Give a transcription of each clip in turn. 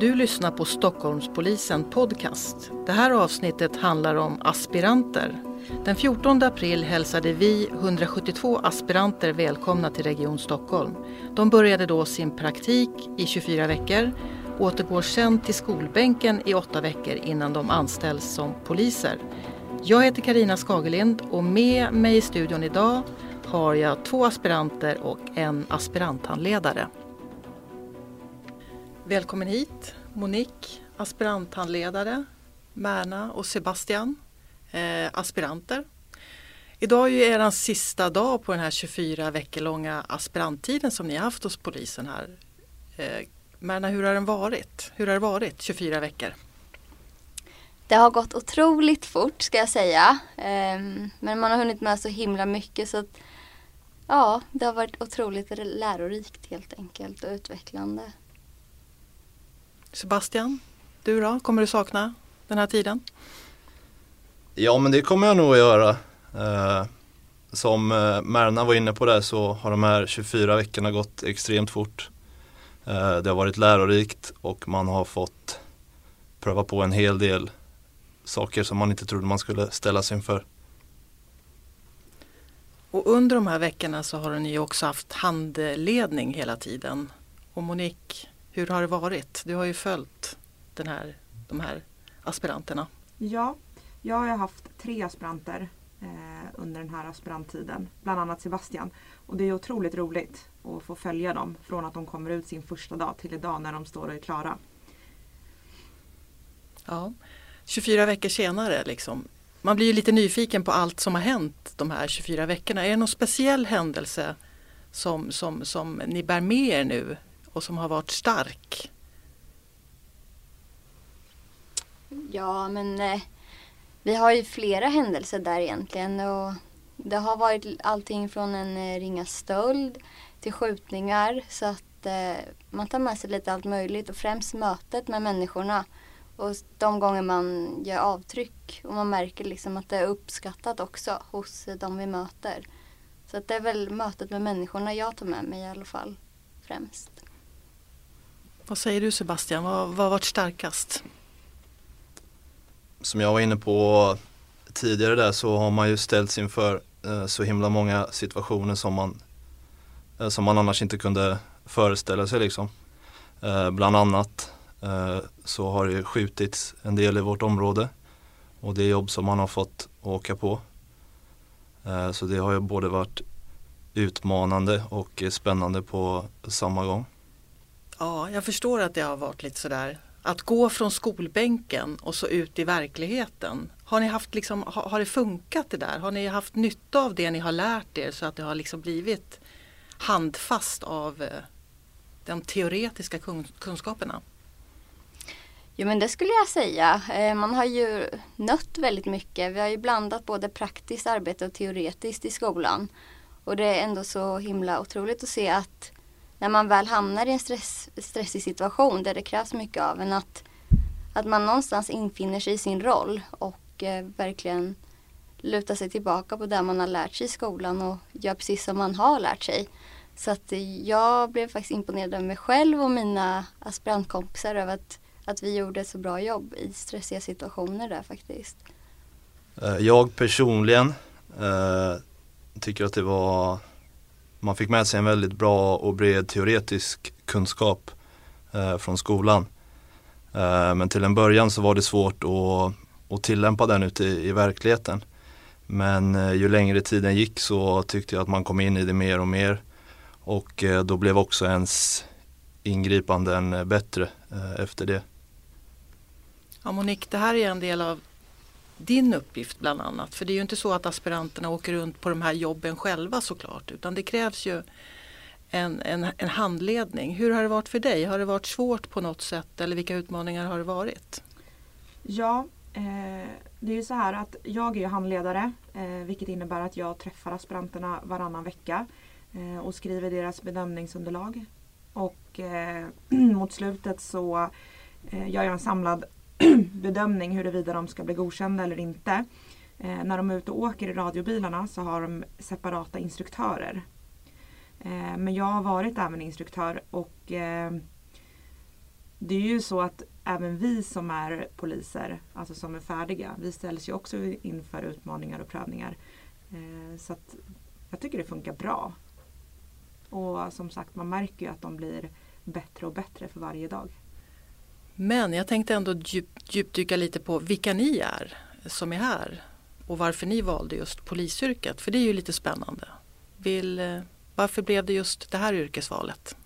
Du lyssnar på Stockholmspolisen podcast. Det här avsnittet handlar om aspiranter. Den 14 april hälsade vi 172 aspiranter välkomna till Region Stockholm. De började då sin praktik i 24 veckor återgår sen till skolbänken i åtta veckor innan de anställs som poliser. Jag heter Karina Skagelind och med mig i studion idag har jag två aspiranter och en aspiranthandledare. Välkommen hit Monique, aspiranthandledare, Märna och Sebastian, eh, aspiranter. Idag är ju er sista dag på den här 24 veckor långa aspiranttiden som ni har haft hos polisen här. Eh, Märna, hur har den varit? Hur har det varit 24 veckor? Det har gått otroligt fort ska jag säga. Eh, men man har hunnit med så himla mycket så att ja, det har varit otroligt lärorikt helt enkelt och utvecklande. Sebastian, du då? Kommer du sakna den här tiden? Ja, men det kommer jag nog att göra. Eh, som eh, Märna var inne på där så har de här 24 veckorna gått extremt fort. Eh, det har varit lärorikt och man har fått pröva på en hel del saker som man inte trodde man skulle ställas inför. Och under de här veckorna så har ni också haft handledning hela tiden. Och Monique, hur har det varit? Du har ju följt den här, de här aspiranterna. Ja, jag har haft tre aspiranter eh, under den här aspiranttiden. Bland annat Sebastian. Och det är otroligt roligt att få följa dem från att de kommer ut sin första dag till idag när de står och är klara. Ja, 24 veckor senare liksom. Man blir ju lite nyfiken på allt som har hänt de här 24 veckorna. Är det någon speciell händelse som, som, som ni bär med er nu och som har varit stark? Ja, men eh, vi har ju flera händelser där egentligen. Och det har varit allting från en eh, ringa stöld till skjutningar. Så att eh, man tar med sig lite allt möjligt och främst mötet med människorna. Och de gånger man gör avtryck och man märker liksom att det är uppskattat också hos eh, de vi möter. Så att det är väl mötet med människorna jag tar med mig i alla fall främst. Vad säger du Sebastian, vad, vad har varit starkast? Som jag var inne på tidigare där så har man ju ställts inför eh, så himla många situationer som man, eh, som man annars inte kunde föreställa sig liksom. Eh, bland annat så har det skjutits en del i vårt område och det är jobb som man har fått åka på. Så det har ju både varit utmanande och spännande på samma gång. Ja, jag förstår att det har varit lite sådär att gå från skolbänken och så ut i verkligheten. Har, ni haft liksom, har, har, det funkat det där? Har ni haft nytta av det ni har lärt er så att det har liksom blivit handfast av eh, de teoretiska kunskaperna? Jo men det skulle jag säga. Eh, man har ju nött väldigt mycket. Vi har ju blandat både praktiskt arbete och teoretiskt i skolan. Och det är ändå så himla otroligt att se att när man väl hamnar i en stress, stressig situation där det krävs mycket av en att, att man någonstans infinner sig i sin roll och eh, verkligen lutar sig tillbaka på det man har lärt sig i skolan och gör precis som man har lärt sig. Så att jag blev faktiskt imponerad av mig själv och mina aspirantkompisar över att, att vi gjorde ett så bra jobb i stressiga situationer där faktiskt. Eh, jag personligen eh, tycker att det var man fick med sig en väldigt bra och bred teoretisk kunskap eh, från skolan. Eh, men till en början så var det svårt att, att tillämpa den ute i, i verkligheten. Men eh, ju längre tiden gick så tyckte jag att man kom in i det mer och mer. Och eh, då blev också ens ingripanden eh, bättre eh, efter det. Ja, Monique, det här är en del av din uppgift bland annat. För det är ju inte så att aspiranterna åker runt på de här jobben själva såklart utan det krävs ju en, en, en handledning. Hur har det varit för dig? Har det varit svårt på något sätt eller vilka utmaningar har det varit? Ja, eh, det är ju så här att jag är handledare eh, vilket innebär att jag träffar aspiranterna varannan vecka eh, och skriver deras bedömningsunderlag. Och eh, mot slutet så eh, gör jag en samlad bedömning huruvida de ska bli godkända eller inte. Eh, när de är ute och åker i radiobilarna så har de separata instruktörer. Eh, men jag har varit även instruktör och eh, det är ju så att även vi som är poliser, alltså som är färdiga, vi ställs ju också inför utmaningar och prövningar. Eh, så att jag tycker det funkar bra. Och som sagt, man märker ju att de blir bättre och bättre för varje dag. Men jag tänkte ändå djup, djupdyka lite på vilka ni är som är här och varför ni valde just polisyrket, för det är ju lite spännande. Vill, varför blev det just det här yrkesvalet?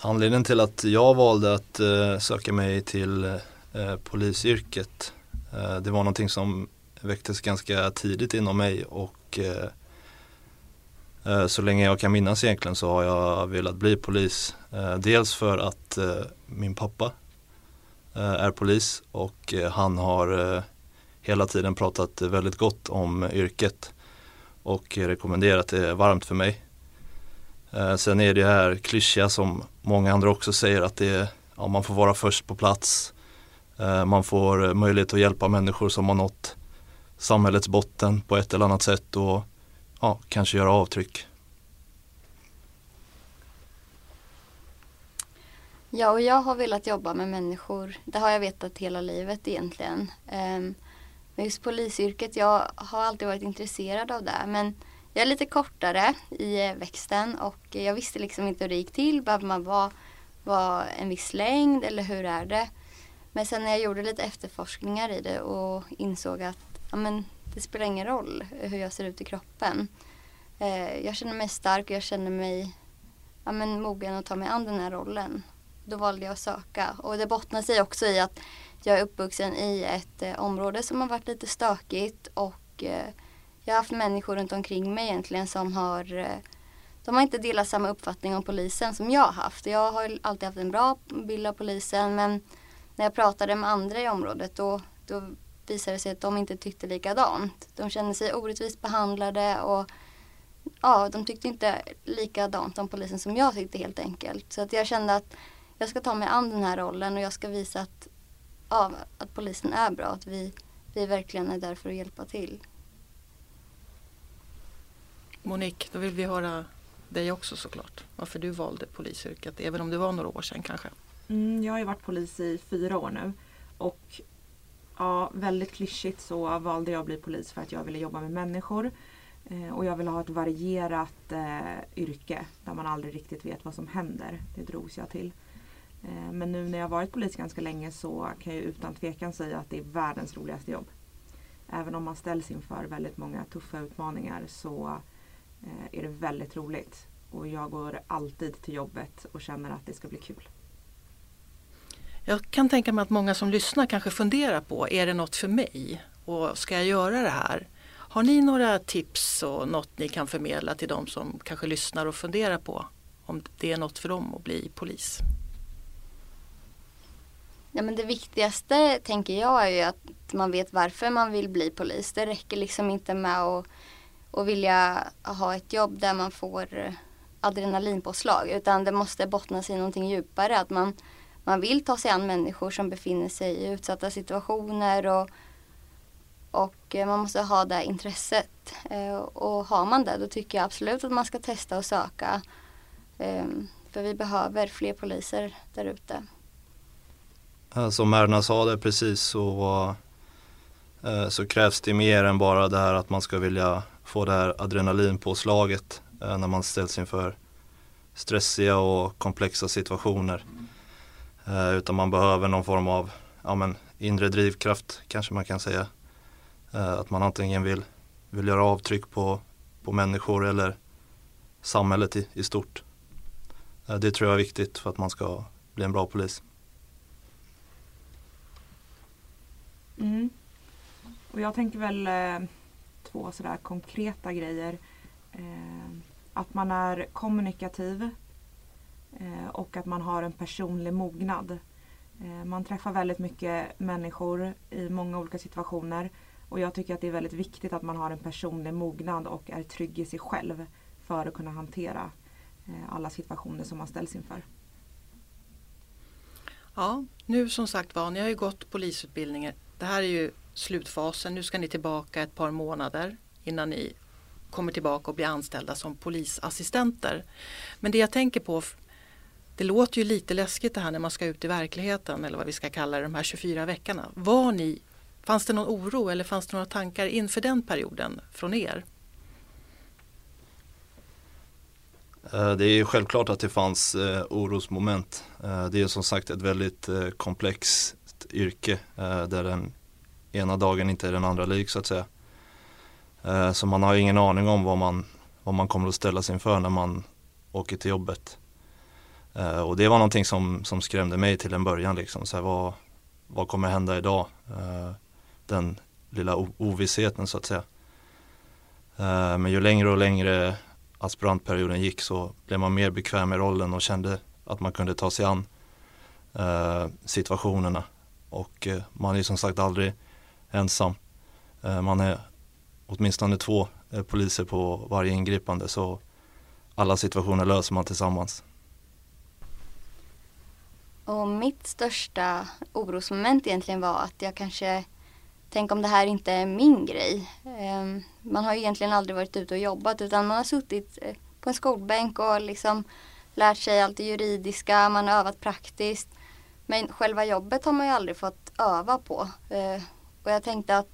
Anledningen till att jag valde att eh, söka mig till eh, polisyrket eh, det var någonting som väcktes ganska tidigt inom mig och så länge jag kan minnas egentligen så har jag velat bli polis. Dels för att min pappa Eh, är polis och eh, han har eh, hela tiden pratat väldigt gott om yrket och rekommenderat det varmt för mig. Sen är det här klyschiga som många andra också säger att det är, ja, man får vara först på plats. Man får möjlighet att hjälpa människor som har nått samhällets botten på ett eller annat sätt och ja, kanske göra avtryck. Ja, och jag har velat jobba med människor. Det har jag vetat hela livet egentligen. Um, men just polisyrket, jag har alltid varit intresserad av det. Men jag är lite kortare i eh, växten och jag visste liksom inte hur det gick till. Behöver man vara, vara en viss längd eller hur är det? Men sen när jag gjorde lite efterforskningar i det och insåg att ja, men, det spelar ingen roll hur jag ser ut i kroppen. Eh, jag känner mig stark och jag känner mig ja, men, mogen att ta mig an den här rollen. Då valde jag att söka och det bottnar sig också i att jag är uppvuxen i ett eh, område som har varit lite stökigt och eh, jag har haft människor runt omkring mig egentligen som har eh, de har inte delat samma uppfattning om polisen som jag har haft. Jag har alltid haft en bra bild av polisen men när jag pratade med andra i området då, då visade det sig att de inte tyckte likadant. De kände sig orättvist behandlade och ja, de tyckte inte likadant om polisen som jag tyckte helt enkelt. Så att jag kände att jag ska ta mig an den här rollen och jag ska visa att, ja, att polisen är bra. Att vi, vi verkligen är där för att hjälpa till. Monique, då vill vi höra dig också såklart. Varför du valde polisyrket, även om det var några år sedan kanske. Mm, jag har ju varit polis i fyra år nu. Och ja, väldigt klyschigt så valde jag att bli polis för att jag ville jobba med människor. Eh, och jag ville ha ett varierat eh, yrke där man aldrig riktigt vet vad som händer. Det drogs jag till. Eh, men nu när jag varit polis ganska länge så kan jag utan tvekan säga att det är världens roligaste jobb. Även om man ställs inför väldigt många tuffa utmaningar så eh, är det väldigt roligt. Och jag går alltid till jobbet och känner att det ska bli kul. Jag kan tänka mig att många som lyssnar kanske funderar på, är det något för mig? Och ska jag göra det här? Har ni några tips och något ni kan förmedla till de som kanske lyssnar och funderar på om det är något för dem att bli polis? Ja, men det viktigaste tänker jag är ju att man vet varför man vill bli polis. Det räcker liksom inte med att och vilja ha ett jobb där man får adrenalinpåslag utan det måste bottna sig i någonting djupare. Att man, man vill ta sig an människor som befinner sig i utsatta situationer och, och eh, man måste ha det intresset. Eh, och har man det då tycker jag absolut att man ska testa och söka. Ehm, för vi behöver fler poliser där ute. Eh, som Erna sa det precis så, eh, så krävs det mer än bara det här att man ska vilja få det här adrenalinpåslaget eh, när man ställs inför stressiga och komplexa situationer. Utan man behöver någon form av ja, men, inre drivkraft kanske man kan säga. Att man antingen vill, vill göra avtryck på, på människor eller samhället i, i stort. Det tror jag är viktigt för att man ska bli en bra polis. Mm. Och jag tänker väl eh, två sådär konkreta grejer. Eh, att man är kommunikativ eh, och att man har en personlig mognad. Eh, man träffar väldigt mycket människor i många olika situationer och jag tycker att det är väldigt viktigt att man har en personlig mognad och är trygg i sig själv för att kunna hantera eh, alla situationer som man ställs inför. Ja, nu som sagt var, ni har ju gått polisutbildningen. Det här är ju slutfasen. Nu ska ni tillbaka ett par månader innan ni kommer tillbaka och blir anställda som polisassistenter. Men det jag tänker på, Det låter ju lite läskigt det här när man ska ut i verkligheten eller vad vi ska kalla det, de här 24 veckorna. Var ni, fanns det någon oro eller fanns det några tankar inför den perioden från er? Eh, det är självklart att det fanns eh, orosmoment. Eh, det är som sagt ett väldigt komplext komplext yrke eh, där den ena dagen inte är den andra lik så att säga. Eh, så man har ingen aning om vad man, vad man kommer att ställas inför när man åker till jobbet. Eh, och det var någonting som, som skrämde mig till en början. Liksom. Så här, vad, vad kommer hända idag? Eh, den lilla ovissheten så att säga. Eh, men ju längre och längre aspirantperioden gick så blev man mer bekväm i rollen och kände att man kunde ta sig an eh, situationerna. Och eh, man är som sagt aldrig ensam. Eh, man är åtminstone två eh, poliser på varje ingripande så alla situationer löser man tillsammans. Och mitt största orosmoment egentligen var att jag kanske Tänk om det här inte är min grej. Ehm, man har ju egentligen aldrig varit ute och jobbat utan man har suttit på en skolbänk och liksom lärt sig allt det juridiska, man har övat praktiskt. Men själva jobbet har man ju aldrig fått öva på. Eh, och jag tänkte att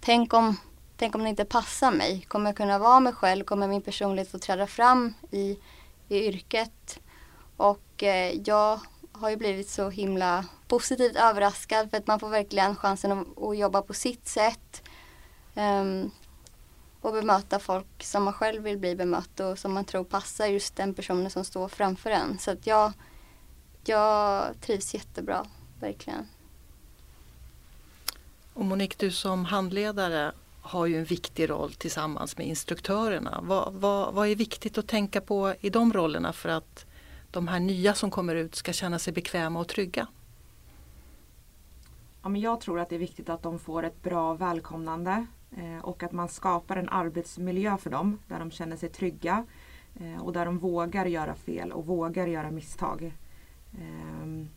tänk om, tänk om det inte passar mig. Kommer jag kunna vara mig själv? Kommer min personlighet att träda fram i, i yrket? Och eh, jag har ju blivit så himla positivt överraskad för att man får verkligen chansen att, att jobba på sitt sätt. Um, och bemöta folk som man själv vill bli bemött och som man tror passar just den personen som står framför en. Så att jag, jag trivs jättebra, verkligen. Och Monique, du som handledare har ju en viktig roll tillsammans med instruktörerna. Vad, vad, vad är viktigt att tänka på i de rollerna för att de här nya som kommer ut ska känna sig bekväma och trygga? Ja, men jag tror att det är viktigt att de får ett bra välkomnande eh, och att man skapar en arbetsmiljö för dem där de känner sig trygga eh, och där de vågar göra fel och vågar göra misstag. Ehm,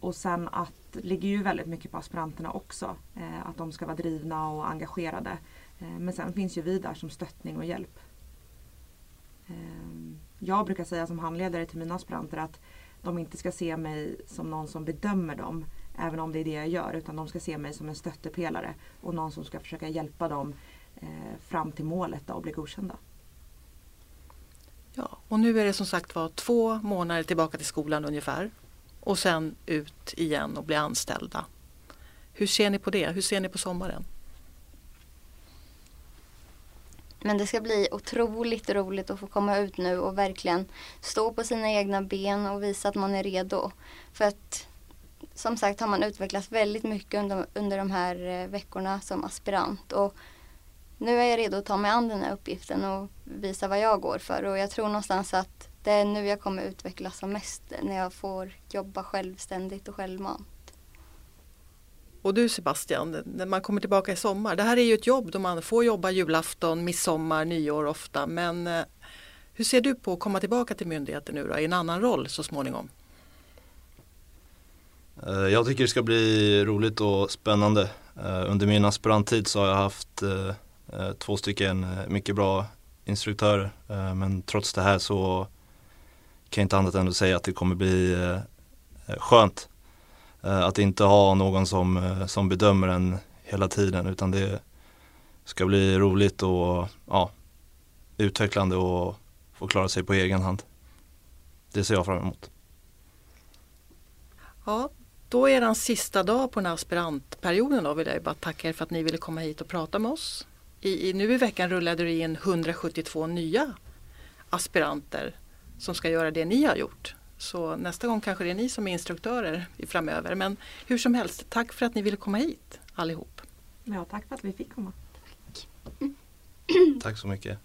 och sen att det ligger ju väldigt mycket på aspiranterna också. Eh, att de ska vara drivna och engagerade. Eh, men sen finns ju vi där som stöttning och hjälp. Ehm, jag brukar säga som handledare till mina aspiranter att de inte ska se mig som någon som bedömer dem även om det är det jag gör utan de ska se mig som en stöttepelare och någon som ska försöka hjälpa dem eh, fram till målet och bli godkända. Och nu är det som sagt var två månader tillbaka till skolan ungefär och sen ut igen och bli anställda. Hur ser ni på det? Hur ser ni på sommaren? Men det ska bli otroligt roligt att få komma ut nu och verkligen stå på sina egna ben och visa att man är redo. För att som sagt har man utvecklats väldigt mycket under, under de här eh, veckorna som aspirant. Och nu är jag redo att ta mig an den här uppgiften och visa vad jag går för. Och jag tror någonstans att det är nu jag kommer utvecklas som mest. När jag får jobba självständigt och självmant. Och du Sebastian, när man kommer tillbaka i sommar. Det här är ju ett jobb då man får jobba julafton, midsommar, nyår ofta. Men eh, hur ser du på att komma tillbaka till myndigheten nu då, i en annan roll så småningom? Eh, jag tycker det ska bli roligt och spännande. Eh, under min aspiranttid så har jag haft Eh, två stycken eh, mycket bra instruktörer. Eh, men trots det här så kan jag inte annat än att säga att det kommer bli skönt att inte ha någon som, som bedömer en hela tiden utan det ska bli roligt och ja, utvecklande och få klara sig på egen hand. Det ser jag fram emot. Ja, då är den sista dag på den här aspirantperioden då vill jag bara tacka er för att ni ville komma hit och prata med oss. I, i nu i veckan rullade det in 172 nya aspiranter som ska göra det ni har gjort. Så nästa gång kanske det är ni som är instruktörer framöver. Men hur som helst, tack för att ni ville komma hit allihop. Ja, tack för att vi fick komma. Tack så mycket.